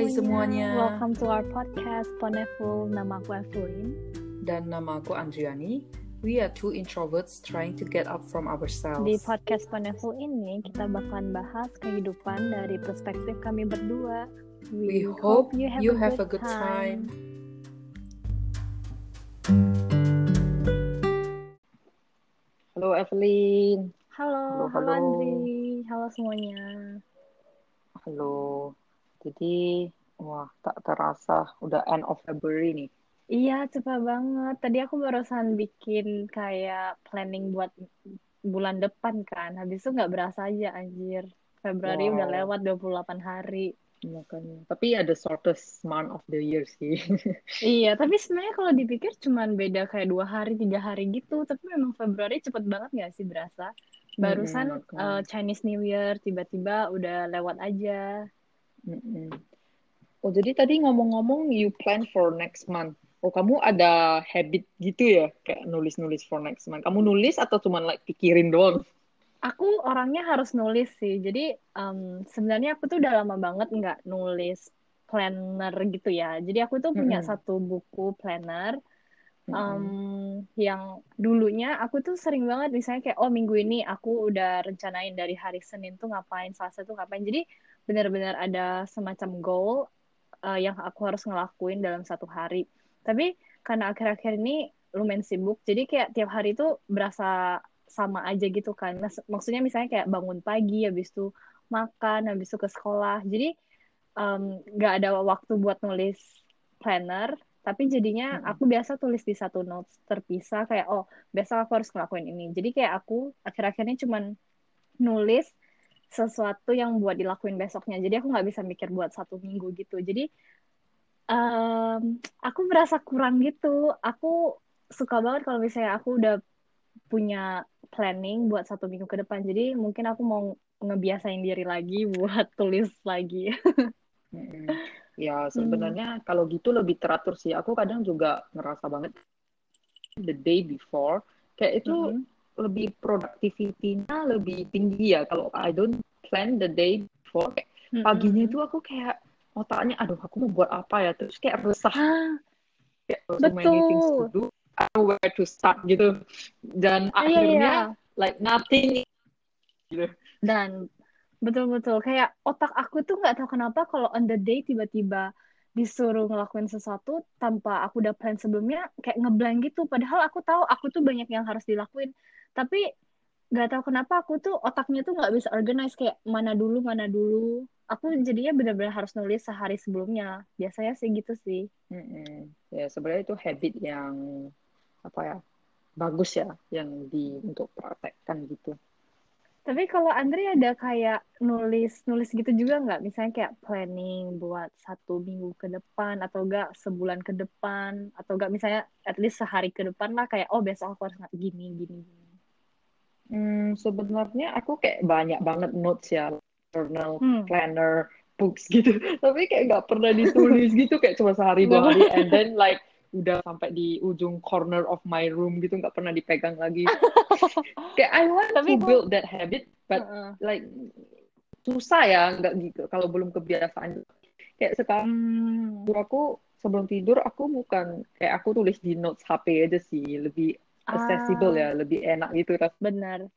Hai semuanya. Welcome to our podcast Poneful. Nama aku Evelyn. Dan nama aku Andriani. We are two introverts trying to get up from ourselves. Di podcast Poneful ini kita bakalan bahas kehidupan dari perspektif kami berdua. We, hope, you have, a, have good a good time. Halo Evelyn. Halo, halo, halo Andri. Halo semuanya. Halo. Jadi, wah, tak terasa udah end of February nih. Iya, cepat banget. Tadi aku barusan bikin kayak planning buat bulan depan kan. Habis itu nggak berasa aja, anjir. Februari wow. udah lewat 28 hari. Makanya. Tapi ada shortest month of the year sih. iya, tapi sebenarnya kalau dipikir cuman beda kayak dua hari, tiga hari gitu. Tapi memang Februari cepet banget nggak sih berasa? Barusan hmm, uh, Chinese New Year tiba-tiba udah lewat aja. Mm-mm. Oh jadi tadi ngomong-ngomong you plan for next month. Oh kamu ada habit gitu ya kayak nulis-nulis for next month. Kamu nulis atau cuma like pikirin doang? Aku orangnya harus nulis sih. Jadi um, sebenarnya aku tuh udah lama banget nggak nulis planner gitu ya. Jadi aku tuh punya mm -hmm. satu buku planner um, yang dulunya aku tuh sering banget misalnya kayak oh minggu ini aku udah rencanain dari hari Senin tuh ngapain, Selasa tuh ngapain. Jadi benar-benar ada semacam goal uh, yang aku harus ngelakuin dalam satu hari. Tapi karena akhir-akhir ini lumayan sibuk, jadi kayak tiap hari itu berasa sama aja gitu kan. Nah, maksudnya misalnya kayak bangun pagi, habis itu makan, habis itu ke sekolah. Jadi nggak um, ada waktu buat nulis planner, tapi jadinya aku biasa tulis di satu notes terpisah kayak oh biasa aku harus ngelakuin ini. Jadi kayak aku akhir-akhir ini cuman nulis sesuatu yang buat dilakuin besoknya. Jadi aku nggak bisa mikir buat satu minggu gitu. Jadi um, aku merasa kurang gitu. Aku suka banget kalau misalnya aku udah punya planning buat satu minggu ke depan. Jadi mungkin aku mau ngebiasain diri lagi buat tulis lagi. Ya sebenarnya hmm. kalau gitu lebih teratur sih. Aku kadang juga ngerasa banget the day before kayak itu hmm lebih productivity-nya lebih tinggi ya. Kalau I don't plan the day before kayak mm-hmm. paginya itu aku kayak otaknya aduh aku mau buat apa ya? Terus kayak resah. Ah, kayak so Betul. many things to do. I don't know where to start gitu. Dan yeah, iya, akhirnya yeah. like nothing. Gitu. Dan betul-betul kayak otak aku tuh nggak tahu kenapa kalau on the day tiba-tiba disuruh ngelakuin sesuatu tanpa aku udah plan sebelumnya kayak ngeblank gitu. Padahal aku tahu aku tuh banyak yang harus dilakuin tapi nggak tahu kenapa aku tuh otaknya tuh nggak bisa organize kayak mana dulu mana dulu. Aku jadinya benar-benar harus nulis sehari sebelumnya. Biasanya sih gitu sih. Mm-hmm. ya sebenarnya itu habit yang apa ya bagus ya yang di untuk praktekkan gitu. Tapi kalau Andri ada kayak nulis nulis gitu juga nggak? Misalnya kayak planning buat satu minggu ke depan atau enggak sebulan ke depan? Atau enggak misalnya at least sehari ke depan lah kayak oh besok aku harus gini gini gini Hmm, sebenarnya aku kayak banyak banget notes ya, journal, hmm. planner, books gitu. Tapi kayak nggak pernah ditulis gitu, kayak cuma sehari dua hari, and then like udah sampai di ujung corner of my room gitu nggak pernah dipegang lagi. kayak I want Tapi to build that habit, but uh -uh. like susah ya nggak gitu kalau belum kebiasaan. Kayak sekarang hmm. aku sebelum tidur aku bukan kayak aku tulis di notes HP aja sih, lebih accessible ya, ah. lebih enak gitu kan. Benar.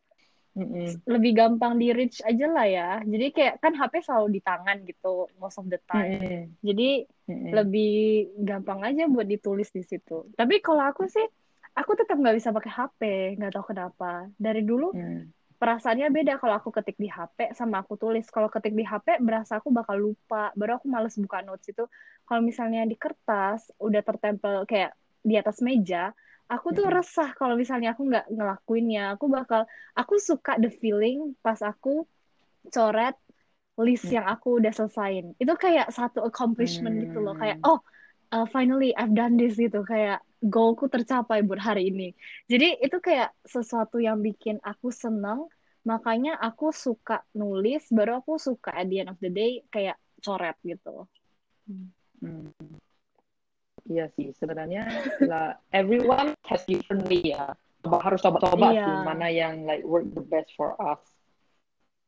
Mm-mm. Lebih gampang di reach aja lah ya. Jadi kayak kan HP selalu di tangan gitu most of the time. Mm-mm. Jadi Mm-mm. lebih gampang aja buat ditulis di situ. Tapi kalau aku sih, aku tetap nggak bisa pakai HP, nggak tahu kenapa. Dari dulu mm. perasaannya beda kalau aku ketik di HP sama aku tulis. Kalau ketik di HP berasa aku bakal lupa. Baru aku males buka notes itu. Kalau misalnya di kertas udah tertempel kayak di atas meja, aku tuh resah kalau misalnya aku nggak ngelakuinnya aku bakal aku suka the feeling pas aku coret list yang aku udah selesain. Itu kayak satu accomplishment hmm. gitu loh. Kayak hmm. oh uh, finally I've done this gitu. Kayak goalku tercapai buat hari ini. Jadi itu kayak sesuatu yang bikin aku seneng. Makanya aku suka nulis baru aku suka at the end of the day kayak coret gitu. Hmm. Iya sih, sebenarnya lah everyone has different way ya. Harus coba-coba iya. sih mana yang like work the best for us.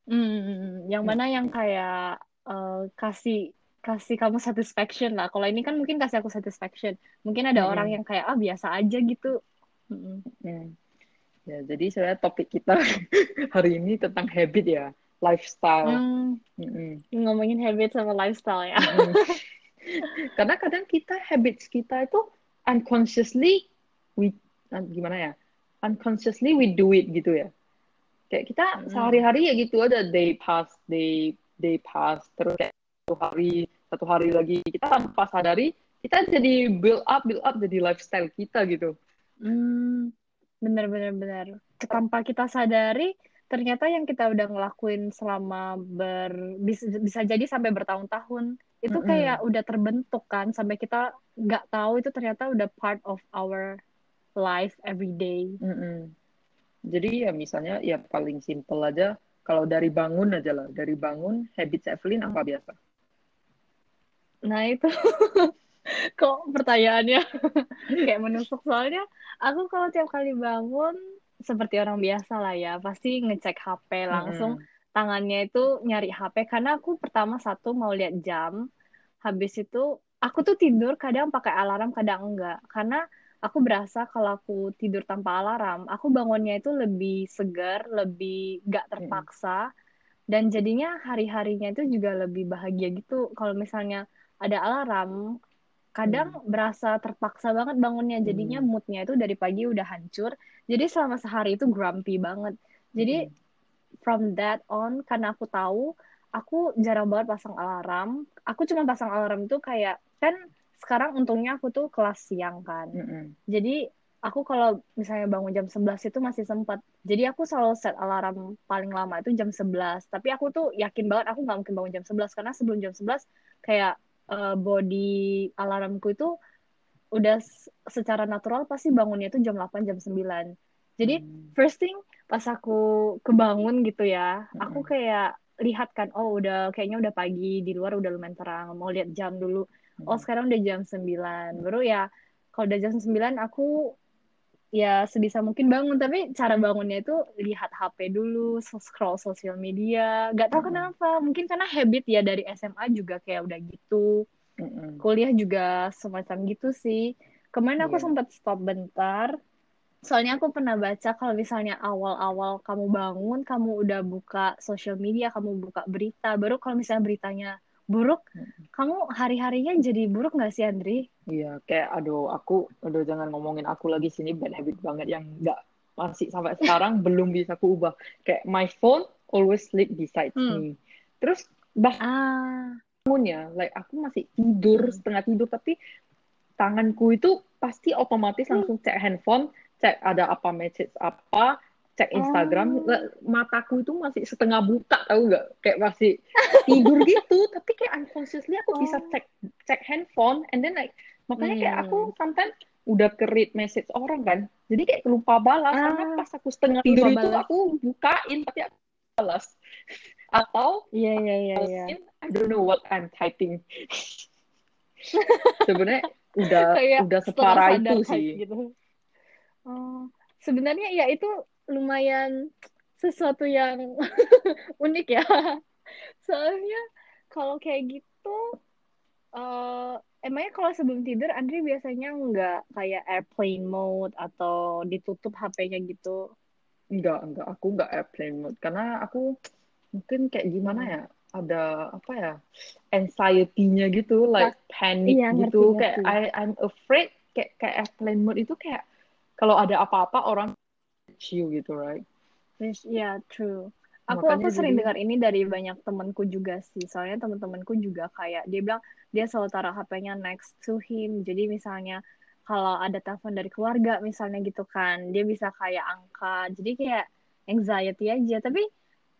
Hmm, yang mana yang kayak uh, kasih kasih kamu satisfaction lah. Kalau ini kan mungkin kasih aku satisfaction. Mungkin ada hmm. orang yang kayak ah biasa aja gitu. Hmm. Hmm. Ya, jadi sebenarnya topik kita hari ini tentang habit ya, lifestyle. Hmm. Hmm. Ngomongin habit sama lifestyle ya. Hmm. Karena kadang kita habits kita itu unconsciously we gimana ya? Unconsciously we do it gitu ya. Kayak kita hmm. sehari-hari ya gitu ada day pass, day day pass terus kayak satu hari satu hari lagi kita tanpa sadari kita jadi build up build up jadi lifestyle kita gitu hmm, bener bener bener tanpa kita sadari ternyata yang kita udah ngelakuin selama ber bisa, bisa jadi sampai bertahun-tahun itu mm -hmm. kayak udah terbentuk kan sampai kita nggak tahu itu ternyata udah part of our life every day. Mm -hmm. Jadi ya misalnya ya paling simple aja kalau dari bangun aja lah dari bangun habit Evelyn apa biasa? Nah itu kok pertanyaannya kayak menusuk soalnya aku kalau tiap kali bangun seperti orang biasa lah ya pasti ngecek HP langsung hmm. tangannya itu nyari HP karena aku pertama satu mau lihat jam habis itu aku tuh tidur kadang pakai alarm kadang enggak karena aku berasa kalau aku tidur tanpa alarm aku bangunnya itu lebih segar lebih gak terpaksa hmm. dan jadinya hari-harinya itu juga lebih bahagia gitu kalau misalnya ada alarm kadang hmm. berasa terpaksa banget bangunnya jadinya hmm. moodnya itu dari pagi udah hancur jadi selama sehari itu grumpy banget jadi hmm. from that on karena aku tahu aku jarang banget pasang alarm aku cuma pasang alarm itu kayak kan sekarang untungnya aku tuh kelas siang kan hmm. jadi aku kalau misalnya bangun jam 11 itu masih sempat. Jadi aku selalu set alarm paling lama itu jam 11. Tapi aku tuh yakin banget aku nggak mungkin bangun jam 11 karena sebelum jam 11 kayak uh, body alarmku itu udah secara natural pasti bangunnya itu jam 8 jam 9. Jadi hmm. first thing pas aku kebangun gitu ya, hmm. aku kayak lihat kan oh udah kayaknya udah pagi di luar udah lumayan terang, mau lihat jam dulu. Hmm. Oh sekarang udah jam 9. Baru ya kalau udah jam 9 aku ya sebisa mungkin bangun tapi cara bangunnya itu lihat HP dulu scroll sosial media Gak tahu mm kenapa mungkin karena habit ya dari SMA juga kayak udah gitu mm kuliah juga semacam gitu sih kemarin aku yeah. sempat stop bentar soalnya aku pernah baca kalau misalnya awal-awal kamu bangun kamu udah buka sosial media kamu buka berita baru kalau misalnya beritanya buruk kamu hari-harinya jadi buruk nggak sih Andri? Iya kayak aduh aku aduh jangan ngomongin aku lagi sini bad habit banget yang nggak masih sampai sekarang belum bisa aku ubah kayak my phone always sleep beside hmm. me terus bah ah. bangunnya like aku masih tidur hmm. setengah tidur tapi tanganku itu pasti otomatis langsung cek handphone cek ada apa message apa cek Instagram oh. mataku itu masih setengah buka tahu nggak kayak masih tidur gitu tapi kayak unconsciously aku oh. bisa cek cek handphone and then like makanya kayak aku hmm. sometimes udah ke read message orang kan jadi kayak lupa balas ah. karena pas aku setengah tidur itu aku bukain tapi aku balas atau iya iya iya yeah. I don't know what I'm typing sebenarnya udah kayak udah separah itu sih gitu. Oh sebenarnya ya itu lumayan sesuatu yang unik ya. Soalnya kalau kayak gitu, uh, emangnya kalau sebelum tidur Andri biasanya nggak kayak airplane mode atau ditutup HP-nya gitu? Enggak, enggak. Aku nggak airplane mode karena aku mungkin kayak gimana ya? Ada apa ya? Anxiety-nya gitu, like panic iya, gitu. Ngerti, kayak I I'm afraid kayak kayak airplane mode itu kayak kalau ada apa-apa orang you gitu right? Yes, yeah true. Aku Makanya aku sering dengar ini dari banyak temanku juga sih. Soalnya teman-temanku juga kayak dia bilang dia selalu taruh HP-nya next to him. Jadi misalnya kalau ada telepon dari keluarga misalnya gitu kan dia bisa kayak angkat. Jadi kayak anxiety aja. Tapi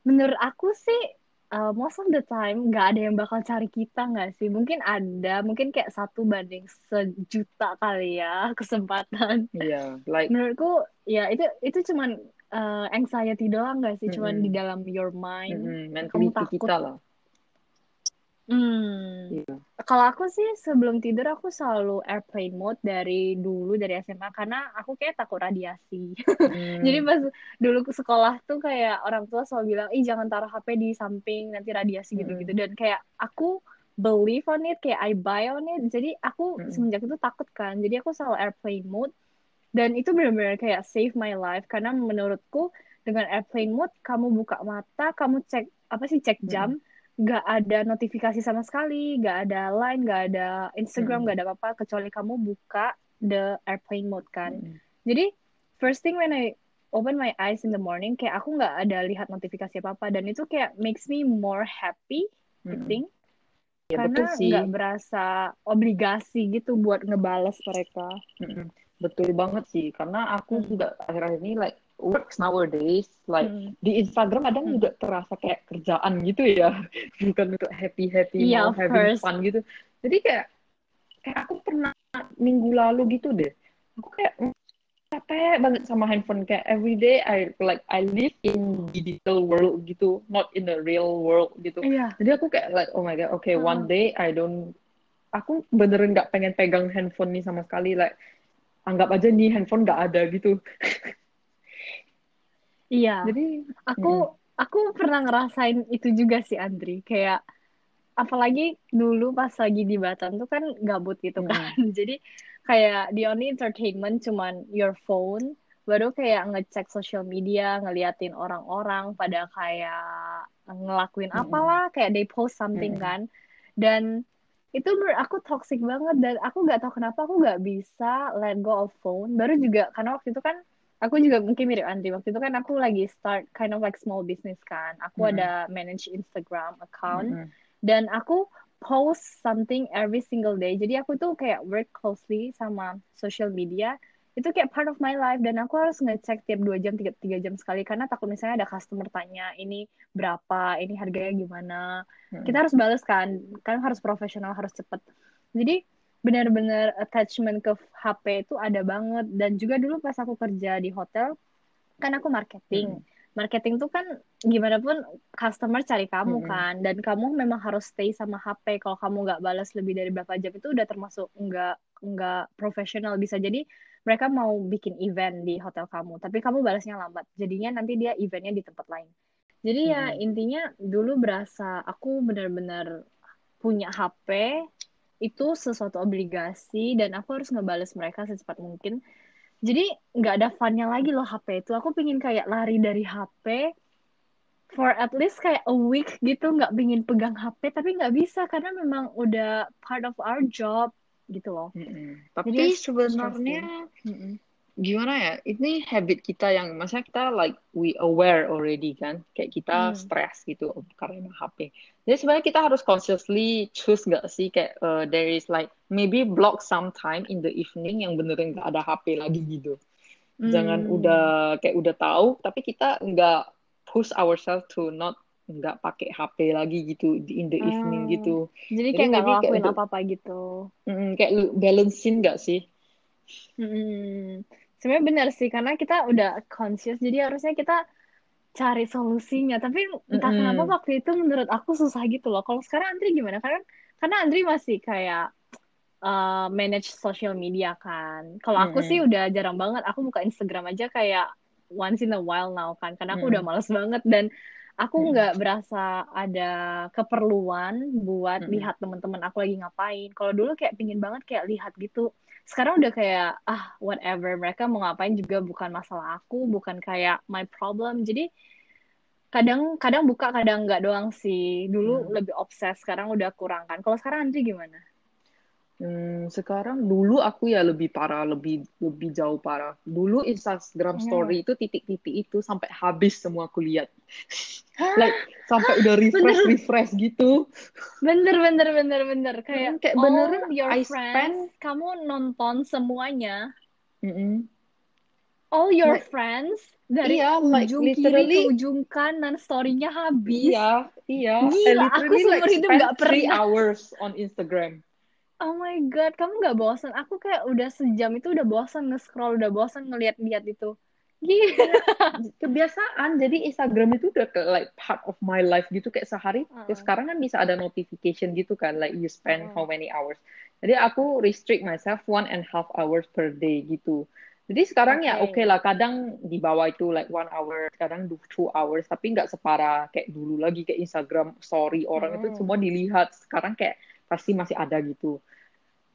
menurut aku sih uh, most of the time nggak ada yang bakal cari kita nggak sih mungkin ada mungkin kayak satu banding sejuta kali ya kesempatan iya yeah, like menurutku ya itu itu cuman uh, anxiety doang gak sih? Cuman mm -hmm. di dalam your mind. Mm -hmm. Kamu takut. kita lah. Hmm. Yeah. Kalau aku sih sebelum tidur aku selalu airplane mode dari dulu dari SMA karena aku kayak takut radiasi. Hmm. Jadi pas dulu ke sekolah tuh kayak orang tua selalu bilang, "Ih, jangan taruh HP di samping nanti radiasi gitu-gitu." Hmm. Dan kayak aku believe on it kayak I buy on it jadi aku mm. semenjak itu takut kan jadi aku selalu airplane mode dan itu benar-benar kayak save my life karena menurutku dengan airplane mode kamu buka mata kamu cek apa sih cek jam nggak ada notifikasi sama sekali nggak ada line nggak ada Instagram nggak mm. ada apa-apa kecuali kamu buka the airplane mode kan mm. jadi first thing when I open my eyes in the morning kayak aku nggak ada lihat notifikasi apa apa dan itu kayak makes me more happy mm. I think Ya, Karena nggak berasa obligasi gitu buat ngebales mereka. Mm-mm. Betul banget sih, karena aku hmm. juga akhir-akhir ini like works nowadays, like hmm. di Instagram kadang hmm. juga terasa kayak kerjaan gitu ya, bukan untuk happy happy yeah, mau having fun gitu. Jadi kayak kayak aku pernah minggu lalu gitu deh, aku kayak capek banget sama handphone kayak every day I like I live in digital world gitu not in the real world gitu yeah. jadi aku kayak like oh my god okay uh. one day I don't aku beneran nggak pengen pegang handphone nih sama sekali like anggap aja nih handphone nggak ada gitu iya. Jadi aku hmm. aku pernah ngerasain itu juga sih Andri. Kayak apalagi dulu pas lagi di Batam tuh kan gabut gitu kan. Hmm. jadi kayak the only entertainment cuman your phone baru kayak ngecek social media ngeliatin orang-orang pada kayak ngelakuin mm apalah kayak they post something mm kan. Dan itu menurut aku toxic banget dan aku nggak tahu kenapa aku nggak bisa let go of phone. Baru juga karena waktu itu kan aku juga mungkin mirip Andri waktu itu kan aku lagi start kind of like small business kan aku mm -hmm. ada manage Instagram account mm -hmm. dan aku post something every single day. Jadi aku tuh kayak work closely sama social media. Itu kayak part of my life dan aku harus ngecek tiap dua jam, tiga, tiga jam sekali karena takut misalnya ada customer tanya ini berapa, ini harganya gimana. Hmm. Kita harus balas kan, kan harus profesional, harus cepet. Jadi benar-benar attachment ke HP itu ada banget. Dan juga dulu pas aku kerja di hotel kan aku marketing. Hmm marketing tuh kan gimana pun customer cari kamu -hmm. kan. Dan kamu memang harus stay sama HP kalau kamu nggak balas lebih dari berapa jam itu udah termasuk nggak nggak profesional bisa. Jadi mereka mau bikin event di hotel kamu tapi kamu balasnya lambat. Jadinya nanti dia eventnya di tempat lain. Jadi -hmm. ya intinya dulu berasa aku benar-benar punya HP itu sesuatu obligasi dan aku harus ngebales mereka secepat mungkin jadi nggak ada funnya lagi loh HP itu aku pingin kayak lari dari HP for at least kayak a week gitu nggak pingin pegang HP tapi nggak bisa karena memang udah part of our job gitu loh. Mm -hmm. Tapi sebenarnya mm -hmm gimana ya ini habit kita yang maksudnya kita like we aware already kan? Kayak kita hmm. stres gitu karena HP jadi sebenarnya kita harus consciously choose nggak sih? Kayak uh, there is like maybe block some time in the evening yang beneran nggak ada HP lagi gitu. Hmm. jangan udah kayak udah tahu tapi kita nggak push ourselves to not nggak pakai HP lagi gitu in the evening hmm. gitu. Jadi kayak nggak ngelakuin apa-apa gitu. Mm, kayak balancein nggak sih? Hmm sebenarnya benar sih karena kita udah conscious jadi harusnya kita cari solusinya tapi entah mm -hmm. kenapa waktu itu menurut aku susah gitu loh kalau sekarang Andri gimana karena karena Andri masih kayak uh, manage social media kan kalau aku mm -hmm. sih udah jarang banget aku buka Instagram aja kayak once in a while now kan karena aku mm -hmm. udah males banget dan aku nggak hmm. berasa ada keperluan buat hmm. lihat teman-teman aku lagi ngapain. Kalau dulu kayak pingin banget kayak lihat gitu sekarang udah kayak ah whatever. Mereka mau ngapain juga bukan masalah aku bukan kayak my problem. Jadi kadang kadang buka kadang nggak doang sih. Dulu hmm. lebih obses sekarang udah kurang kan. Kalau sekarang Andri gimana Hmm, sekarang dulu aku ya lebih parah, lebih lebih jauh parah. Dulu Instagram story itu titik-titik itu sampai habis semua aku lihat. like sampai udah refresh bener. refresh gitu. Bener bener bener bener kayak hmm, kayak beneran your I friends, spend... kamu nonton semuanya. Mm -hmm. All your like, friends dari iya, ujung like, kiri ke ujung kanan storynya habis. Iya, iya. Gila, aku seumur like, hidup nggak pernah. hours on Instagram. Oh my god, kamu gak bosan? Aku kayak udah sejam itu udah bosan nge-scroll, udah bosan ngeliat-liat itu. Gila. Kebiasaan, jadi Instagram itu udah ke like part of my life gitu kayak sehari. Uh. Terus sekarang kan bisa ada notification gitu kan, like you spend uh. how many hours. Jadi aku restrict myself one and half hours per day gitu. Jadi sekarang okay. ya oke okay lah, kadang di bawah itu like one hour, kadang two hours, tapi nggak separah kayak dulu lagi kayak Instagram story orang hmm. itu semua dilihat. Sekarang kayak pasti masih ada gitu.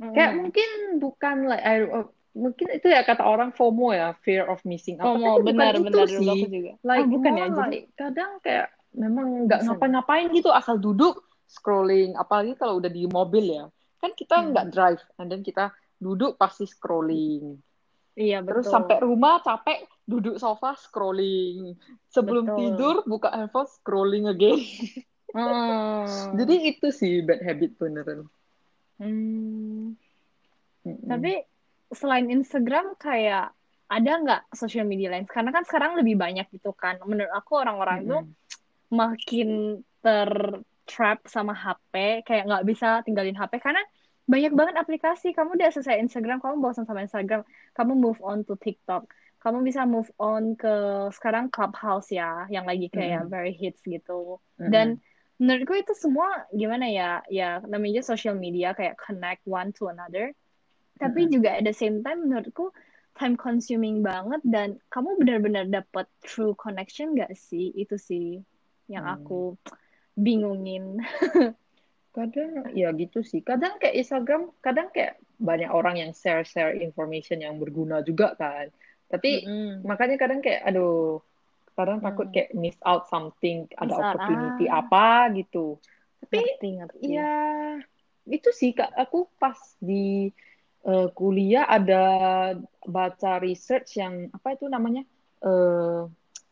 Hmm. Kayak mungkin bukan like I, uh, mungkin itu ya kata orang FOMO ya, fear of missing out. FOMO, tapi benar, bukan benar, itu sih. Juga. Like, oh, bukan ya, jadi kadang kayak memang nggak ngapa-ngapain gitu, asal duduk scrolling. Apalagi kalau udah di mobil ya, kan kita nggak hmm. drive, and then kita duduk pasti scrolling Iya, betul. Terus sampai rumah capek, duduk sofa scrolling. Sebelum betul. tidur buka handphone scrolling again. Hmm. Jadi itu sih bad habit beneran. Hmm. Mm-mm. Tapi selain Instagram kayak ada nggak social media lain? Karena kan sekarang lebih banyak gitu kan. Menurut aku orang-orang itu makin tertrap sama HP, kayak nggak bisa tinggalin HP karena banyak banget aplikasi kamu udah selesai Instagram kamu bosan sama Instagram kamu move on to TikTok kamu bisa move on ke sekarang Clubhouse ya yang lagi kayak mm. very hits gitu mm. dan menurutku itu semua gimana ya ya namanya social media kayak connect one to another tapi mm. juga at the same time menurutku time consuming banget dan kamu benar-benar dapat true connection gak sih itu sih yang aku bingungin Kadang ya gitu sih. Kadang kayak Instagram, kadang kayak banyak orang yang share-share information yang berguna juga kan. Tapi mm-hmm. makanya kadang kayak aduh, kadang mm. takut kayak miss out something, ada miss opportunity ah. apa gitu. Tapi ngerti, ngerti. ya itu sih kak aku pas di uh, kuliah ada baca research yang apa itu namanya uh,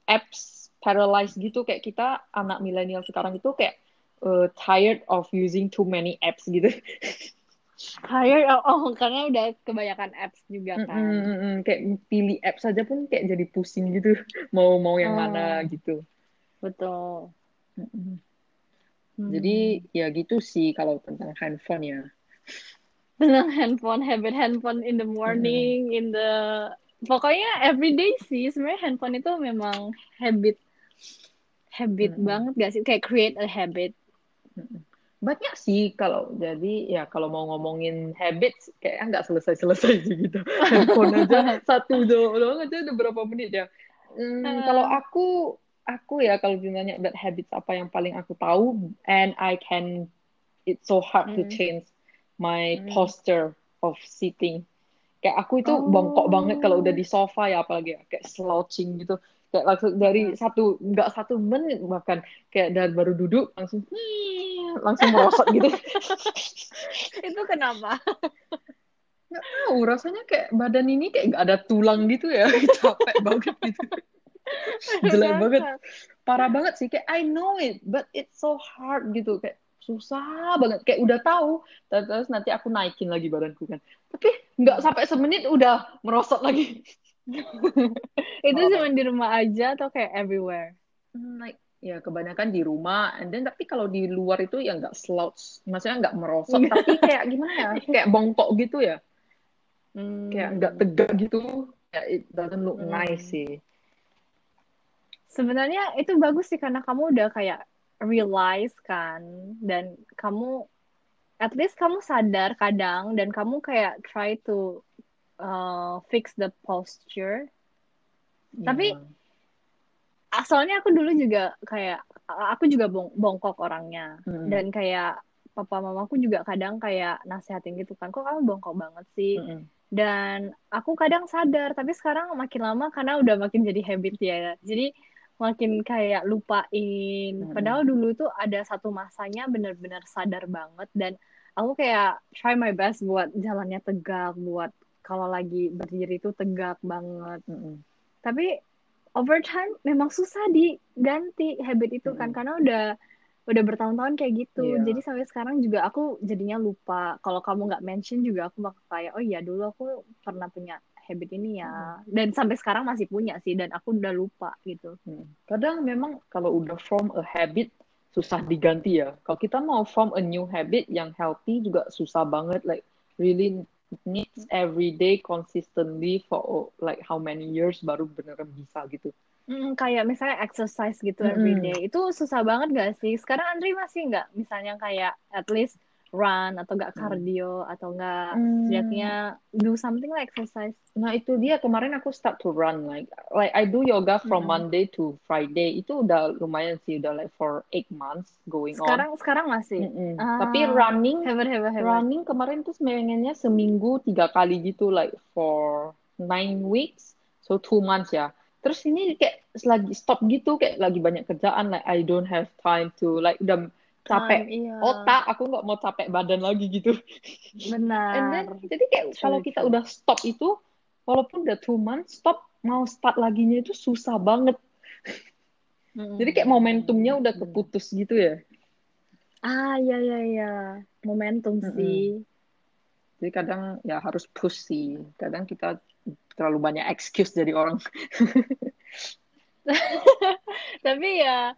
apps paralyzed gitu kayak kita anak milenial sekarang itu kayak uh, tired of using too many apps gitu. tired oh, oh karena udah kebanyakan apps juga kan. Mm, mm, kayak pilih apps saja pun kayak jadi pusing gitu. Mau mau yang oh. mana gitu. Betul. Mm, mm. Hmm. Jadi ya gitu sih kalau tentang handphone ya. Tentang handphone, habit handphone in the morning, mm. in the pokoknya everyday sih sebenarnya handphone itu memang habit habit hmm. banget gak sih kayak create a habit banyak sih kalau jadi ya kalau mau ngomongin habits kayak nggak selesai selesai sih gitu handphone aja satu doang aja udah berapa menit ya hmm, uh. kalau aku aku ya kalau ditanya that habits apa yang paling aku tahu and I can it's so hard hmm. to change my hmm. posture of sitting kayak aku itu oh. bongkok banget kalau udah di sofa ya apalagi ya, kayak slouching gitu kayak langsung dari satu nggak satu menit bahkan. Kayak dari baru duduk langsung langsung merosot gitu. Itu kenapa? Nggak tahu rasanya kayak badan ini kayak nggak ada tulang gitu ya. Capek banget gitu. Jelek banget. Parah banget sih kayak I know it but it's so hard gitu. Kayak susah banget. Kayak udah tahu terus nanti aku naikin lagi badanku kan. Tapi nggak sampai semenit udah merosot lagi itu oh. cuma di rumah aja atau kayak everywhere? Hmm, like ya kebanyakan di rumah and then tapi kalau di luar itu ya nggak slouch maksudnya nggak merosot iya. tapi kayak gimana ya kayak bongkok gitu ya hmm. kayak nggak tegak gitu ya it doesn't look hmm. nice sih sebenarnya itu bagus sih karena kamu udah kayak realize kan dan kamu at least kamu sadar kadang dan kamu kayak try to uh, fix the posture. Yeah. Tapi asalnya aku dulu juga kayak aku juga bong bongkok orangnya mm. dan kayak papa mamaku juga kadang kayak nasehatin gitu kan kok kamu bongkok banget sih mm dan aku kadang sadar tapi sekarang makin lama karena udah makin jadi habit ya jadi makin kayak lupain mm. padahal dulu tuh ada satu masanya bener-bener sadar banget dan aku kayak try my best buat jalannya tegak buat kalau lagi berdiri itu tegak banget. Mm -hmm. Tapi over time memang susah diganti habit itu kan mm -hmm. karena udah udah bertahun-tahun kayak gitu. Yeah. Jadi sampai sekarang juga aku jadinya lupa. Kalau kamu nggak mention juga aku bakal kayak oh iya dulu aku pernah punya habit ini ya. Hmm. Dan sampai sekarang masih punya sih dan aku udah lupa gitu. Hmm. Kadang memang kalau udah form a habit susah diganti ya. Kalau kita mau form a new habit yang healthy juga susah banget like really needs every day consistently for like how many years baru beneran bisa gitu. Mm, kayak misalnya exercise gitu mm. every day itu susah banget gak sih? Sekarang Andri masih nggak misalnya kayak at least run atau nggak Hmm. cardio atau nggak Hmm. setidaknya do something like exercise. Nah itu dia kemarin aku start to run like like I do yoga from Mm-mm. Monday to Friday itu udah lumayan sih udah like for eight months going Sekarang on. sekarang masih. Mm-mm. Ah, Tapi running hebat hebat hebat. running kemarin tuh sebenarnya seminggu tiga kali gitu like for nine weeks so two months ya. Terus ini kayak lagi stop gitu kayak lagi banyak kerjaan like I don't have time to like udah capek Time, iya. otak aku nggak mau capek badan lagi gitu. Benar. And then jadi kayak True, kalau kita udah stop itu, walaupun udah two months stop, mau start laginya itu susah banget. Mm-mm. Jadi kayak momentumnya udah Benar. keputus gitu ya. Ah iya iya iya. Momentum Mm-mm. sih. Jadi kadang ya harus push sih. Kadang kita terlalu banyak excuse dari orang. Tapi ya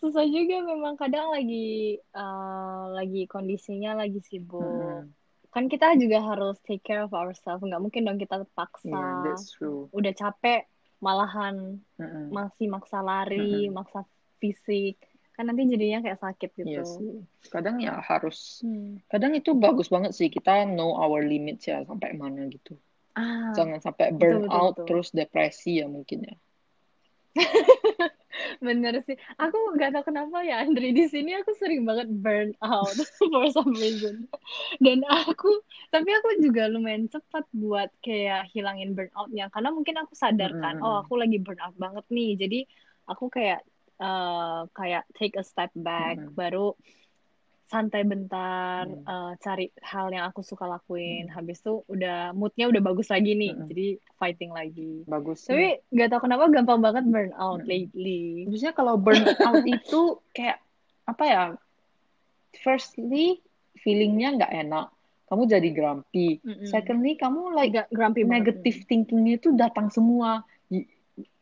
susah juga memang kadang lagi eh, lagi kondisinya lagi sibuk. Mm-mm. Kan kita juga harus take care of ourselves. Nggak mungkin dong kita paksa. Yeah, that's true. Udah capek malahan Mm-mm. masih maksa lari, Mm-mm. maksa fisik. Kan nanti jadinya kayak sakit gitu. sih. Kadang ya harus. Hmm. Kadang itu bagus banget sih kita know our limits ya sampai mana gitu. Ah, Jangan sampai betul burn betul out betul. terus depresi ya mungkin ya. Bener sih. Aku gak tahu kenapa ya, Andri. Di sini aku sering banget burn out for some reason. Dan aku, tapi aku juga lumayan cepat buat kayak hilangin burnoutnya. Karena mungkin aku sadar kan, Mm-mm. oh aku lagi burn out banget nih. Jadi aku kayak eh, kayak take a step back, Mm-mm. baru santai bentar, Mm. eh, cari hal yang aku suka lakuin. Mm. Habis itu udah moodnya udah bagus lagi nih. Mm-mm. Jadi fighting lagi. Bagus. Tapi gak tahu kenapa gampang banget burn out Mm-mm. lately. Biasanya kalau burn out itu kayak apa ya? Firstly, feelingnya nggak enak. Kamu jadi grumpy. Mm-mm. Secondly, kamu like Agak grumpy negative thinkingnya itu datang semua.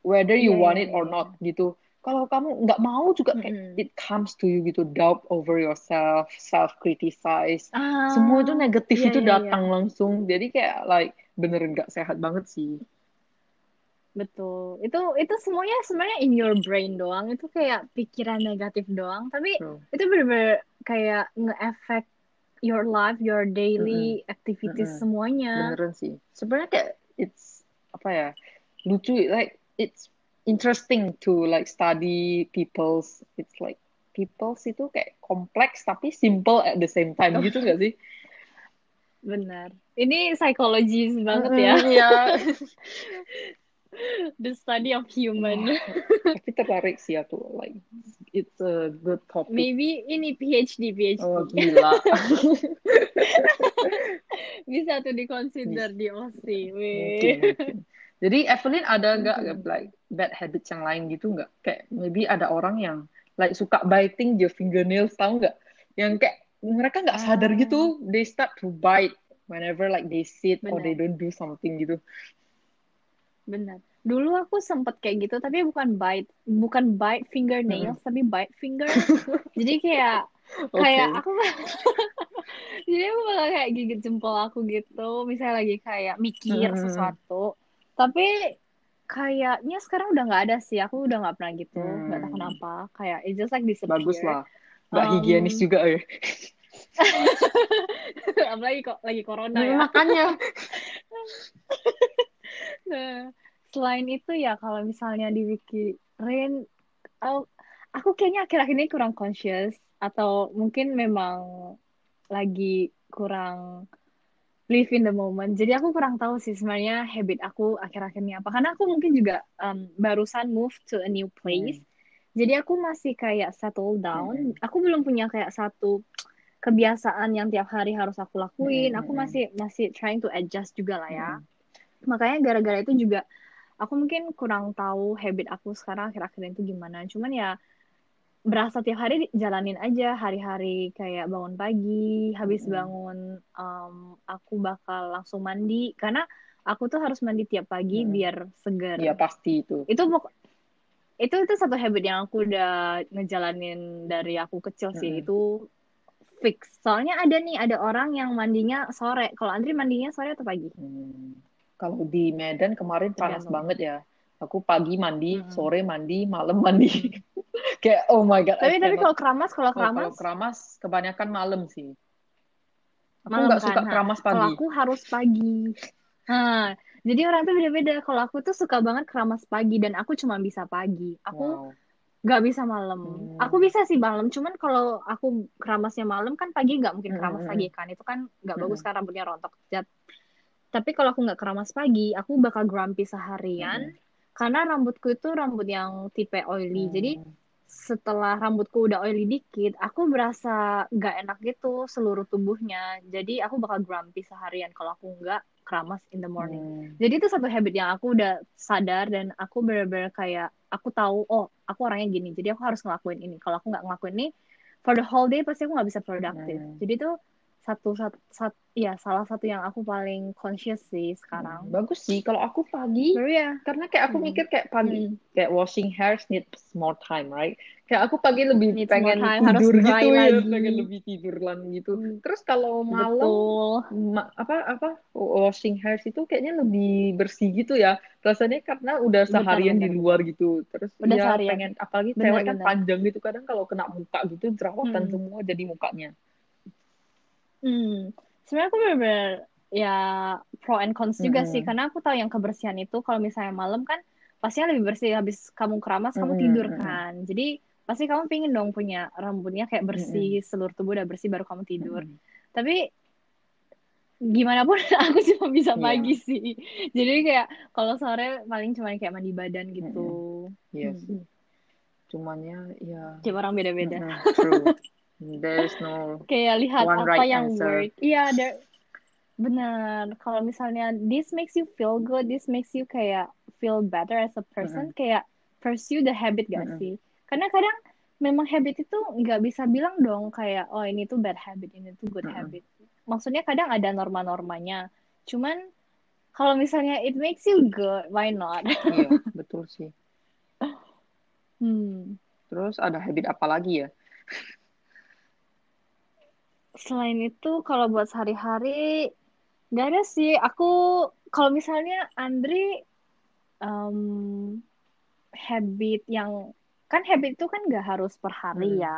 Whether you Iya, want iya, it or iya. not gitu. Kalau kamu nggak mau juga kayak Mm-mm. it comes to you gitu. Doubt over yourself, self criticize. Ah, Semua itu negatif iya, itu iya, datang langsung. Jadi kayak like bener nggak sehat banget sih. Betul. Itu itu semuanya sebenarnya in your brain doang. Itu kayak pikiran negatif doang. Tapi True. itu bener-bener kayak nge-effect your life, your daily activities Mm-mm. semuanya. Beneran sih. Sebenarnya kayak it's apa ya lucu like it's interesting to like study people's it's like people's itu kayak kompleks tapi simple at the same time gitu nggak sih? Benar. Ini psikologis banget ya. Mm, Iya. The study of human. tapi tertarik sih aku like it's a good topic. Maybe ini PhD, PhD. Oh gila. Bisa tuh di-consider di mungkin, Weh. mungkin. Jadi Evelyn ada nggak Mungkin. like bad habits yang lain gitu nggak? Kayak maybe ada orang yang like suka biting their fingernails tahu nggak? Yang kayak mereka nggak sadar Ah. gitu, they start to bite whenever like they sit or Benar. they don't do something gitu. Benar. Dulu aku sempet kayak gitu, tapi bukan bite, bukan bite fingernails, tapi bite finger. Jadi kayak kayak aku jadi aku bakal kayak gigit jempol aku gitu, misalnya lagi kayak mikir Hmm. sesuatu. Tapi kayaknya sekarang udah nggak ada sih. Aku udah nggak pernah gitu, nggak tahu Hmm. kenapa. Kayak it just like disappear. Bagus lah. Nggak Um, higienis juga ya. Apalagi kok lagi corona ya. Makanya. Nah, selain itu ya kalau misalnya dipikirin, oh, aku kayaknya akhir-akhir ini kurang conscious atau mungkin memang lagi kurang live in the moment. Jadi aku kurang tahu sih sebenarnya habit aku akhir-akhir ini apa. Karena aku mungkin juga um, barusan move to a new place. Jadi aku masih kayak settle down. Hmm. Aku belum punya kayak satu kebiasaan yang tiap hari harus aku lakuin. Hmm, Aku hmm, masih masih trying to adjust juga lah ya. Hmm. Makanya gara-gara itu juga aku mungkin kurang tahu habit aku sekarang akhir-akhir ini tuh gimana. Cuman ya berasa tiap hari jalanin aja hari-hari kayak bangun pagi, habis bangun um, aku bakal langsung mandi karena aku tuh harus mandi tiap pagi Mm-mm. biar segar. Ya pasti itu. Itu itu itu satu habit yang aku udah ngejalanin dari aku kecil sih. Mm-mm. Itu fix. Soalnya ada nih ada orang yang mandinya sore. Kalau Andri mandinya sore atau pagi? Hmm. Kalau di Medan kemarin panas banget ya. Aku pagi mandi, Mm-mm. sore mandi, malam mandi. Kayak oh my god. Tapi tapi kalau keramas, kalau Oh, kalau keramas, keramas kebanyakan malam sih. Aku nggak suka kan? keramas Nah, Kalau pagi. aku harus pagi. Nah, jadi orang tuh beda-beda. Kalau aku tuh suka banget keramas pagi dan aku cuma bisa pagi. Aku Wow. nggak bisa malam. Hmm. Aku bisa sih malam, cuman kalau aku keramasnya malam kan pagi nggak mungkin Hmm, keramas hmm, pagi kan. Itu kan nggak Hmm. bagus kan rambutnya rontok. Jat- Tapi kalau aku nggak keramas pagi, aku bakal grumpy seharian. Karena rambutku itu rambut yang tipe oily. Jadi Hmm. Setelah rambutku udah oily dikit, aku berasa gak enak gitu seluruh tubuhnya. Jadi aku bakal grumpy seharian kalau aku nggak keramas in the morning. Hmm. Jadi itu satu habit yang aku udah sadar dan aku bener-bener kayak aku tahu oh aku orangnya gini. Jadi aku harus ngelakuin ini. Kalau aku nggak ngelakuin ini for the whole day pasti aku nggak bisa produktif. Hmm. Jadi itu satu satu, satu ya salah satu yang aku paling conscious sih sekarang. Bagus sih kalau aku pagi Baru ya. karena kayak aku Hmm. mikir kayak pagi Hmm. kayak washing hairs needs more time, right? Kayak aku pagi lebih Needs pengen time, harus tidur dry gitu ya, lagi. pengen lebih tiduran gitu. Hmm. Terus kalau malam Betul. ma- apa apa washing hairs itu kayaknya lebih bersih gitu ya. Rasanya karena udah seharian di luar gitu. Terus Udah ya seharian. pengen apalagi Benar, cewek kan panjang gitu kadang kalau kena muka gitu jerawatan Hmm. semua jadi mukanya. Hmm, sebenarnya aku bener-bener ya pro and cons juga Mm-mm. sih karena aku tahu yang kebersihan itu kalau misalnya malam kan pastinya lebih bersih habis kamu keramas kamu Mm-mm, tidur kan jadi pasti kamu pingin dong punya rambutnya kayak bersih seluruh tubuh udah bersih baru kamu tidur Mm-mm. tapi gimana pun aku cuma bisa Iya. pagi sih jadi kayak kalau sore paling cuma kayak mandi badan gitu Iya Hmm. sih. Cumannya ya tiap orang beda-beda true. There's no kayak lihat One apa right yang answer. work. Iya, there- benar. Kalau misalnya this makes you feel good, this makes you kayak feel better as a person, kayak pursue the habit gak Mm-mm. sih? Karena kadang memang habit itu nggak bisa bilang dong kayak oh ini tuh bad habit, ini tuh good Mm-mm. habit. Maksudnya kadang ada norma-normanya. Cuman kalau misalnya it makes you good, why not? Iya, betul sih. Hmm. Terus ada habit apa lagi ya? Selain itu, kalau buat sehari-hari, nggak ada sih. Aku, kalau misalnya Andri, em, habit yang, kan habit itu kan nggak harus per hari Hmm. ya.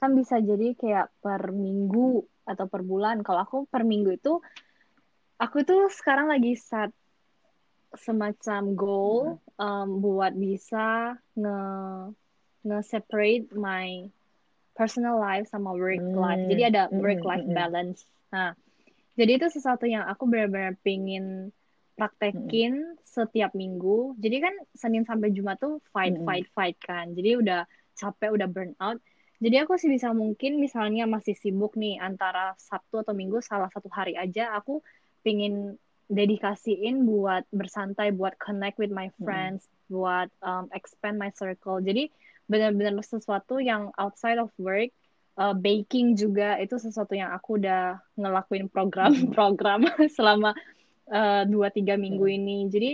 Kan bisa jadi kayak per minggu atau per bulan. Kalau aku per minggu itu, aku tuh sekarang lagi set semacam goal em, buat bisa nge nge-separate my personal life sama work Hmm, life. Jadi ada mm, work life mm, mm. balance. Nah, jadi itu sesuatu yang aku benar-benar pingin praktekin setiap minggu. Jadi kan Senin sampai Jumat tuh fight, Mm, mm. fight, fight kan. Jadi udah capek, udah burn out. Jadi aku sih bisa mungkin misalnya masih sibuk nih antara Sabtu atau Minggu salah satu hari aja aku pingin dedikasiin buat bersantai, buat connect with my friends, buat um, expand my circle. Jadi benar-benar sesuatu yang outside of work, uh, baking juga itu sesuatu yang aku udah ngelakuin program-program selama uh, dua tiga minggu Hmm. ini. Jadi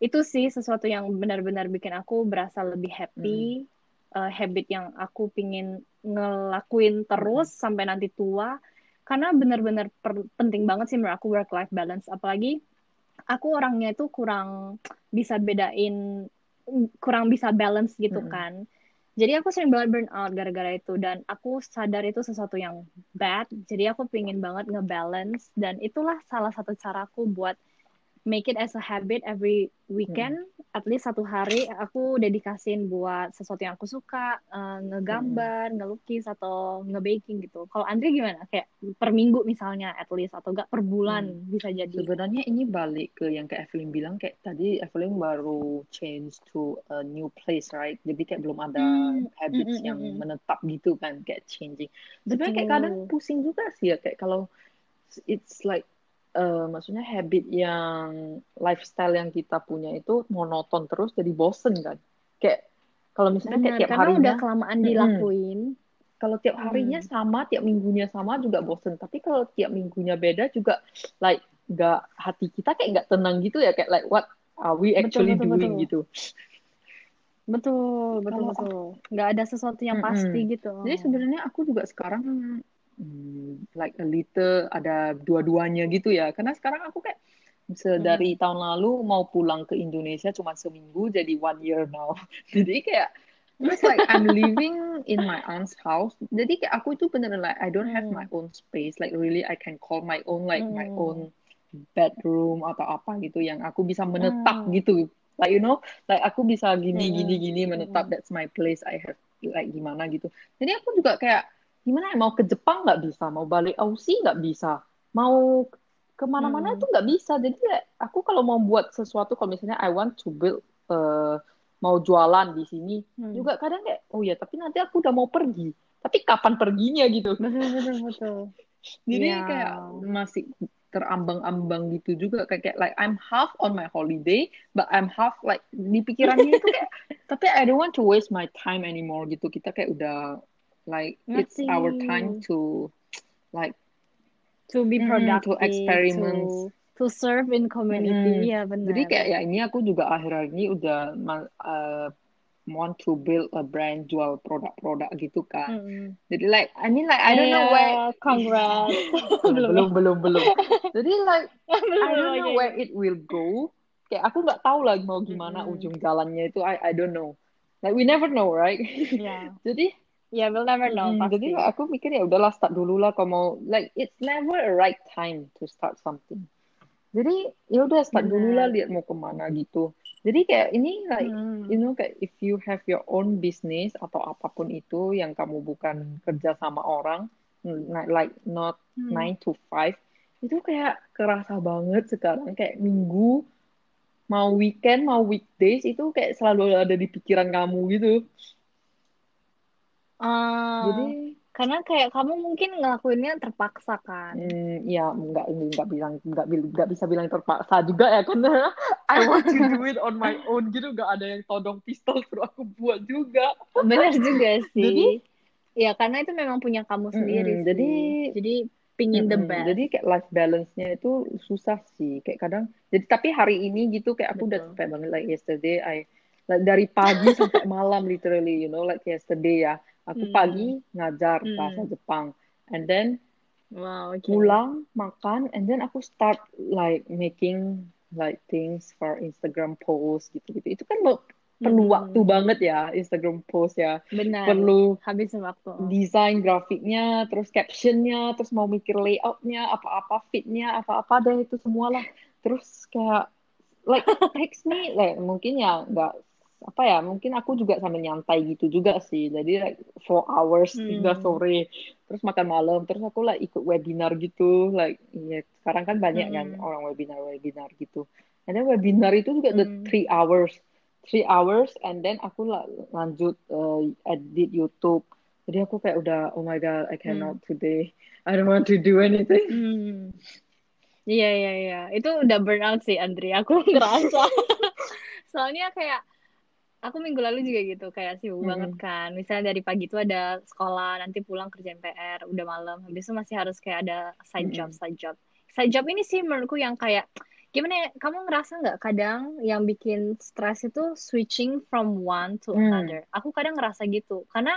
itu sih sesuatu yang benar-benar bikin aku berasa lebih happy, uh, habit yang aku pingin ngelakuin terus sampai nanti tua. Karena benar-benar penting banget sih menurut aku work life balance. Apalagi aku orangnya itu kurang bisa bedain, kurang bisa balance gitu Mm-mm. kan. Jadi aku sering banget burn out gara-gara itu dan aku sadar itu sesuatu yang bad. Jadi aku pingin banget ngebalance dan itulah salah satu caraku buat make it as a habit every weekend at least satu hari aku dedikasin buat sesuatu yang aku suka eh, ngegambar, ngelukis atau ngebaking gitu. Kalau Andri gimana? Kayak per minggu misalnya at least atau enggak per bulan bisa jadi. Sebenarnya ini balik ke yang kayak Evelyn bilang kayak tadi Evelyn baru change to a new place, right? Jadi kayak belum ada Hmm, habits mm, mm, yang mm, mm. menetap gitu kan, kayak changing. Sebenarnya kayak kadang pusing juga sih ya kayak kalau it's like eh, maksudnya habit yang lifestyle yang kita punya itu monoton terus jadi bosen kan. Kayak kalau misalnya kayak Benar, tiap karena harinya udah kelamaan dilakuin. kalau tiap harinya Hmm. sama, tiap minggunya sama juga bosen. Tapi kalau tiap minggunya beda juga like nggak hati kita kayak nggak tenang gitu ya kayak like what are we Betul, actually betul, doing betul. gitu. Betul, betul, betul. Nggak ada sesuatu yang Mm-mm. pasti gitu. Jadi sebenarnya aku juga sekarang hmm, like a little ada dua-duanya gitu ya. Karena sekarang aku kayak se- Hmm. dari tahun lalu mau pulang ke Indonesia cuma seminggu jadi one year now. Jadi kayak Because like I'm living in my aunt's house. Jadi kayak aku itu bener like I don't have my own space. Like really I can call my own like my own bedroom atau apa gitu yang aku bisa menetap gitu. Like you know, like aku bisa gini gini gini menetap. That's my place. I have like gimana gitu. Jadi aku juga kayak gimana ya mau ke Jepang nggak bisa, mau balik Aussie nggak bisa, mau ke mana-mana itu nggak bisa. Jadi aku kalau mau buat sesuatu, kalau misalnya I want to build uh, mau jualan di sini hmm. juga kadang kayak oh ya tapi nanti aku udah mau pergi tapi kapan perginya gitu betul betul betul jadi yeah. kayak masih terambang-ambang gitu juga kayak, kayak like I'm half on my holiday but I'm half like di pikirannya itu kayak tapi I don't want to waste my time anymore gitu kita kayak udah like Ngerti. it's our time to like to be productive mm, to experiment to to serve in community. Iya hmm. benar. Jadi kayak ya ini aku juga akhir-akhir ini udah uh, want to build a brand jual produk-produk gitu kan. Hmm. Jadi like I mean like I don't know where congrats. belum belum belum. Jadi like I don't know where it will go. Kayak aku nggak tahu lagi mau gimana hmm. ujung jalannya itu I I don't know. Like we never know, right? Yeah. Jadi Ya, yeah, we'll never know. Hmm, jadi aku mikir ya udahlah start dulu lah kalau mau like it's never a right time to start something jadi ya udah start dulu lah lihat mau ke mana gitu jadi kayak ini like hmm. you know kayak if you have your own business atau apa pun itu yang kamu bukan kerja sama orang like not hmm. nine to five itu kayak kerasa banget sekarang kayak minggu mau weekend mau weekdays itu kayak selalu ada di pikiran kamu gitu uh, jadi karena kayak kamu mungkin ngelakuinnya terpaksa kan? Hmm, ya nggak nggak bilang nggak nggak bisa bilang terpaksa juga ya karena I want to do it on my own gitu nggak ada yang todong pistol suruh aku buat juga. Benar juga sih. Jadi, ya karena itu memang punya kamu sendiri. Mm, jadi jadi pingin mm, the best. Jadi kayak life balance-nya itu susah sih. Kayak kadang jadi tapi hari ini gitu kayak aku Betul. udah capek banget like yesterday I like dari pagi sampai malam literally you know like yesterday ya Aku hmm. pagi ngajar hmm. bahasa Jepang, and then wow, okay. pulang makan, and then aku start like making like things for Instagram post gitu-gitu. Itu kan perlu hmm. waktu banget ya Instagram post ya. Benar. Perlu habis waktu. Desain grafiknya, terus captionnya, terus mau mikir layoutnya, apa-apa fitnya, apa-apa deh itu semualah. Terus kayak like takes me like mungkin ya nggak apa ya mungkin aku juga sambil nyantai gitu juga sih jadi like four hours hmm. tiga sore terus makan malam terus aku lah like, ikut webinar gitu like ya sekarang kan banyak kan hmm. kan orang webinar webinar gitu and then webinar itu juga hmm. the three hours three hours and then aku lah lanjut uh, edit YouTube jadi aku kayak udah oh my god I cannot hmm. today I don't want to do anything hmm. Iya iya iya itu udah burnout sih Andri aku ngerasa soalnya kayak aku minggu lalu juga gitu kayak sibuk hmm. banget kan misalnya dari pagi itu ada sekolah nanti pulang kerjaan PR udah malam habis itu masih harus kayak ada side job side job side job ini sih menurutku yang kayak gimana ya kamu ngerasa nggak kadang yang bikin stres itu switching from one to hmm. another aku kadang ngerasa gitu karena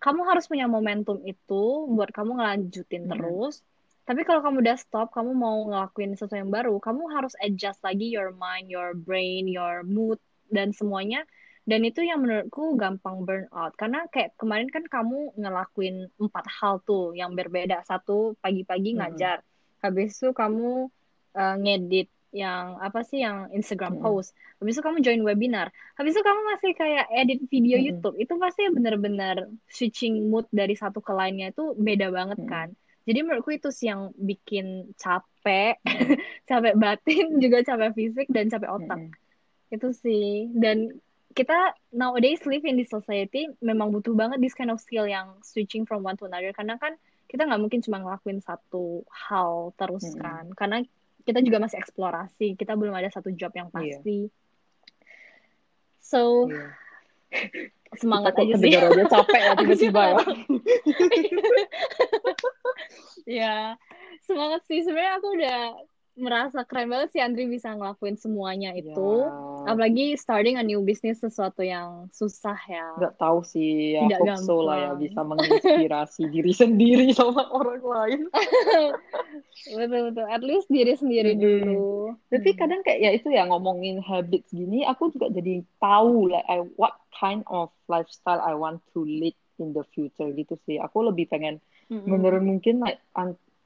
kamu harus punya momentum itu buat kamu ngelanjutin hmm. terus tapi kalau kamu udah stop, kamu mau ngelakuin sesuatu yang baru, kamu harus adjust lagi your mind, your brain, your mood, dan semuanya dan itu yang menurutku gampang burn out karena kayak kemarin kan kamu ngelakuin empat hal tuh yang berbeda satu pagi-pagi ngajar hmm. habis itu kamu uh, ngedit yang apa sih yang Instagram hmm. post habis itu kamu join webinar habis itu kamu masih kayak edit video hmm. YouTube itu pasti bener-bener switching mood dari satu ke lainnya itu beda banget hmm. kan jadi menurutku itu sih yang bikin capek hmm. capek batin juga capek fisik dan capek otak hmm. itu sih dan kita nowadays live in this society memang butuh banget this kind of skill yang switching from one to another karena kan kita nggak mungkin cuma ngelakuin satu hal terus hmm. kan karena kita juga masih eksplorasi kita belum ada satu job yang iya. pasti yeah. so yeah. semangat aja sih aja capek ya tiba-tiba ya ya semangat sih sebenarnya aku udah merasa keren banget sih Andri bisa ngelakuin semuanya itu. Yeah. Apalagi starting a new business sesuatu yang susah ya. Gak tahu sih, ya Tidak hope so lah ya bisa menginspirasi diri sendiri sama orang lain. betul betul, at least diri sendiri hmm. dulu. Tapi hmm. kadang kayak ya itu ya ngomongin habits gini, aku juga jadi tahu like I, what kind of lifestyle I want to lead in the future gitu sih. Aku lebih pengen mm -hmm. menurut mungkin like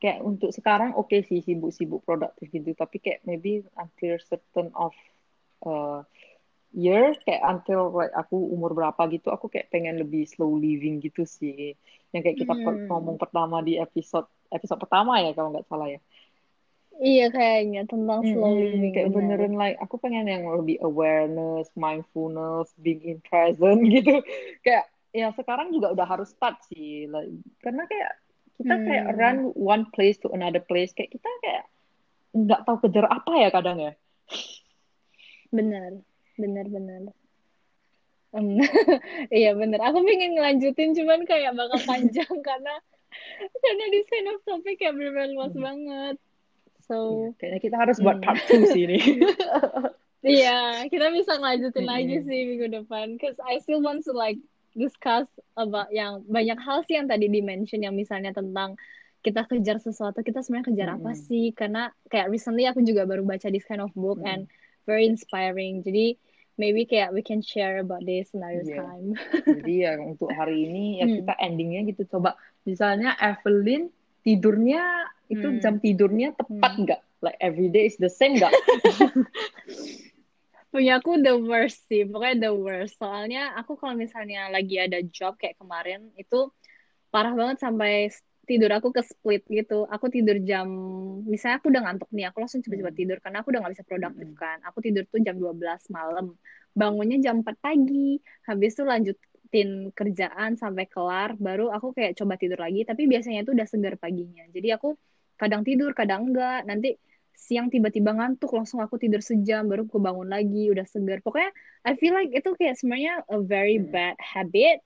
kayak untuk sekarang oke okay sih sibuk-sibuk produktif gitu tapi kayak maybe until certain of uh, year kayak until like aku umur berapa gitu aku kayak pengen lebih slow living gitu sih yang kayak kita hmm. ngomong pertama di episode episode pertama ya kalau nggak salah ya Iya kayaknya tentang slow living. Kayak beneran like aku pengen yang lebih awareness, mindfulness, being in present gitu. Kayak ya sekarang juga udah harus start sih. Like, karena kayak kita hmm. kayak run one place to another place kayak kita kayak nggak tahu kejar apa ya kadang ya benar benar benar iya benar aku pengen ngelanjutin cuman kayak bakal panjang karena karena di kind of topik kayak benar-benar luas hmm. banget so ya, kayaknya kita harus buat hmm. part two sih ini Iya, kita bisa ngelanjutin hmm. lagi sih minggu depan. Cause I still want to like discuss about yang banyak hal sih yang tadi dimention yang misalnya tentang kita kejar sesuatu kita sebenarnya kejar mm. apa sih karena kayak recently aku juga baru baca this kind of book mm. and very inspiring jadi maybe kayak we can share about this another yeah. time jadi ya untuk hari ini ya mm. kita endingnya gitu coba misalnya Evelyn tidurnya itu mm. jam tidurnya tepat hmm. nggak mm. like every day is the same nggak punya aku the worst sih pokoknya the worst. Soalnya aku kalau misalnya lagi ada job kayak kemarin itu parah banget sampai tidur aku ke split gitu. Aku tidur jam misalnya aku udah ngantuk nih aku langsung cepet-cepet hmm. tidur karena aku udah gak bisa produktif hmm. kan. Aku tidur tuh jam 12 malam. Bangunnya jam 4 pagi. Habis itu lanjutin kerjaan sampai kelar baru aku kayak coba tidur lagi. Tapi biasanya itu udah segar paginya. Jadi aku kadang tidur kadang enggak nanti siang tiba-tiba ngantuk langsung aku tidur sejam baru aku bangun lagi udah segar. Pokoknya I feel like itu kayak sebenarnya a very hmm. bad habit.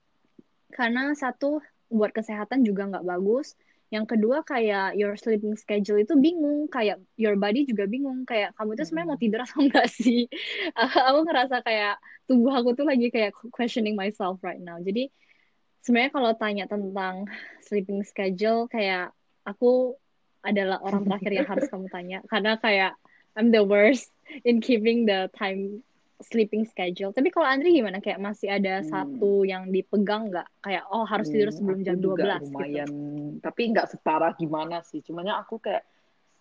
Karena satu buat kesehatan juga nggak bagus. Yang kedua kayak your sleeping schedule itu bingung. Kayak your body juga bingung. Kayak kamu itu sebenarnya mau hmm. tidur atau enggak sih? Aku ngerasa kayak tubuh aku tuh lagi kayak questioning myself right now. Jadi sebenarnya kalau tanya tentang sleeping schedule kayak aku adalah orang terakhir yang harus kamu tanya karena kayak I'm the worst in keeping the time sleeping schedule. Tapi kalau Andri gimana? Kayak masih ada hmm. satu yang dipegang nggak? Kayak oh harus tidur hmm, sebelum jam 12 juga gitu. lumayan, gitu. Tapi nggak separah gimana sih. Cumannya aku kayak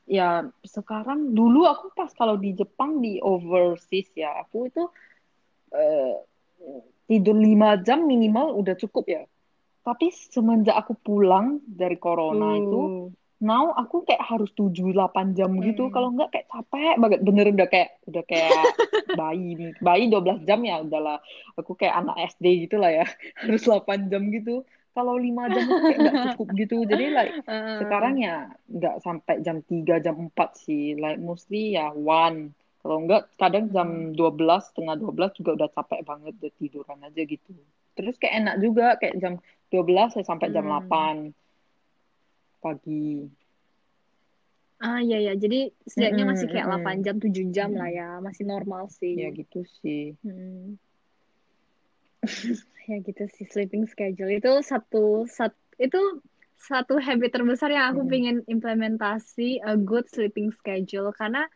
ya sekarang dulu aku pas kalau di Jepang di overseas ya aku itu uh, tidur lima jam minimal udah cukup ya. Tapi semenjak aku pulang dari corona hmm. itu now aku kayak harus tujuh delapan jam gitu. Hmm. kalau enggak kayak capek banget. Bener udah kayak udah kayak bayi nih. Bayi 12 jam ya udahlah. Aku kayak anak SD gitu lah ya. Harus 8 jam gitu. Kalau lima jam itu kayak nggak cukup gitu. Jadi like uh. sekarang ya nggak sampai jam 3 jam 4 sih. Like mostly ya one. Kalau enggak kadang jam 12 hmm. setengah 12 juga udah capek banget udah tiduran aja gitu. Terus kayak enak juga kayak jam 12 saya sampai jam hmm. 8 pagi. Ah iya ya, jadi setidaknya mm -hmm, masih kayak mm -hmm. 8 jam, 7 jam mm lah ya, masih normal sih. Ya gitu sih. Hmm. ya gitu sih sleeping schedule itu satu satu itu satu habit terbesar yang aku mm. pengen implementasi a good sleeping schedule karena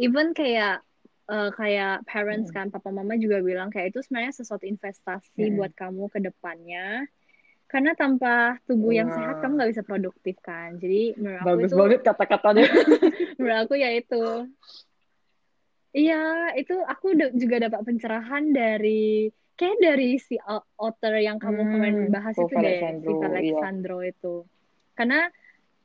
even kayak uh, kayak parents mm. kan papa mama juga bilang kayak itu sebenarnya sesuatu investasi mm. buat kamu ke depannya karena tanpa tubuh yang sehat kamu nggak bisa produktif kan jadi menurut aku bagus itu, banget kata-katanya menurut aku ya itu iya itu aku juga dapat pencerahan dari kayak dari si author yang kamu hmm, kemarin bahas itu deh Viva Alexandro iya. itu karena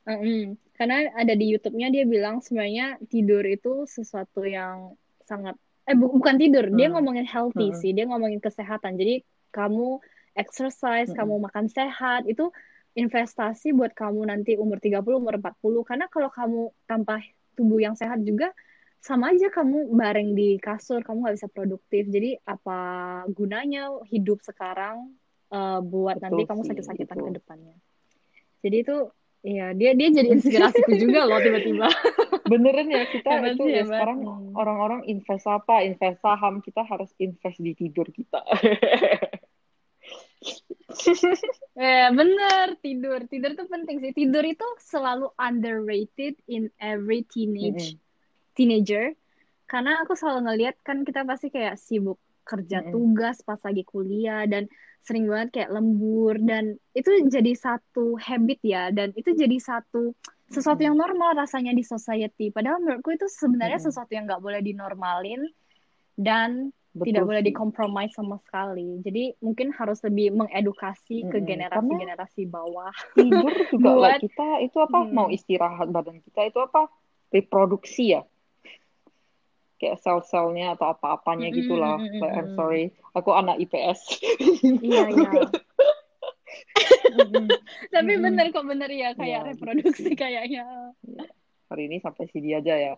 um, karena ada di YouTube-nya dia bilang sebenarnya tidur itu sesuatu yang sangat eh bu bukan tidur hmm. dia ngomongin healthy hmm. sih dia ngomongin kesehatan jadi kamu exercise, mm -hmm. kamu makan sehat, itu investasi buat kamu nanti umur 30, umur 40. Karena kalau kamu tanpa tubuh yang sehat juga, sama aja kamu bareng di kasur, kamu nggak bisa produktif. Jadi apa gunanya hidup sekarang uh, buat Betul nanti kamu sakit-sakitan ke depannya. Jadi itu Iya, dia dia jadi inspirasiku juga loh tiba-tiba. Beneran ya kita hebat itu ya sekarang hmm. orang-orang invest apa, invest saham, kita harus invest di tidur kita. eh bener tidur. Tidur itu penting sih. Tidur itu selalu underrated in every teenage mm -hmm. teenager. Karena aku selalu ngeliat kan kita pasti kayak sibuk kerja mm -hmm. tugas pas lagi kuliah dan sering banget kayak lembur. Dan itu jadi satu habit ya. Dan itu jadi satu sesuatu yang normal rasanya di society. Padahal menurutku itu sebenarnya sesuatu yang nggak boleh dinormalin. Dan Betul tidak boleh dikompromi sama sekali. Jadi mungkin harus lebih mengedukasi ke generasi-generasi bawah. Tidur juga Buat, kita itu apa hmm. mau istirahat badan kita itu apa reproduksi ya kayak sel-selnya atau apa-apanya mm -hmm. gitu lah. Mm -hmm. I'm sorry, aku anak IPS. Iya iya. Tapi bener kok bener ya kayak yeah. reproduksi kayaknya. Iya. Hari ini sampai sini aja ya.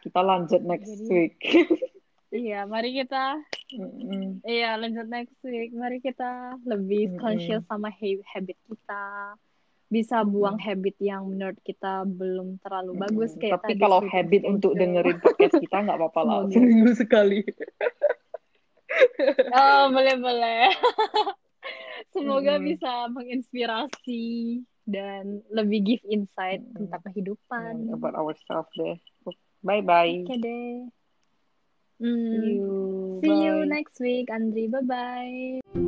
Kita lanjut next Jadi, week. iya, mari kita. Mm-hmm. Iya, lanjut next week. Mari kita lebih mm-hmm. conscious sama habit kita bisa buang hmm. habit yang menurut kita belum terlalu hmm. bagus kayak tapi kalau habit untuk dengerin podcast kita nggak apa-apa lah seminggu sekali oh boleh boleh semoga hmm. bisa menginspirasi dan lebih give insight hmm. tentang kehidupan hmm, about ourselves deh bye bye oke okay deh Mm. see you. See bye. you next week Andri bye bye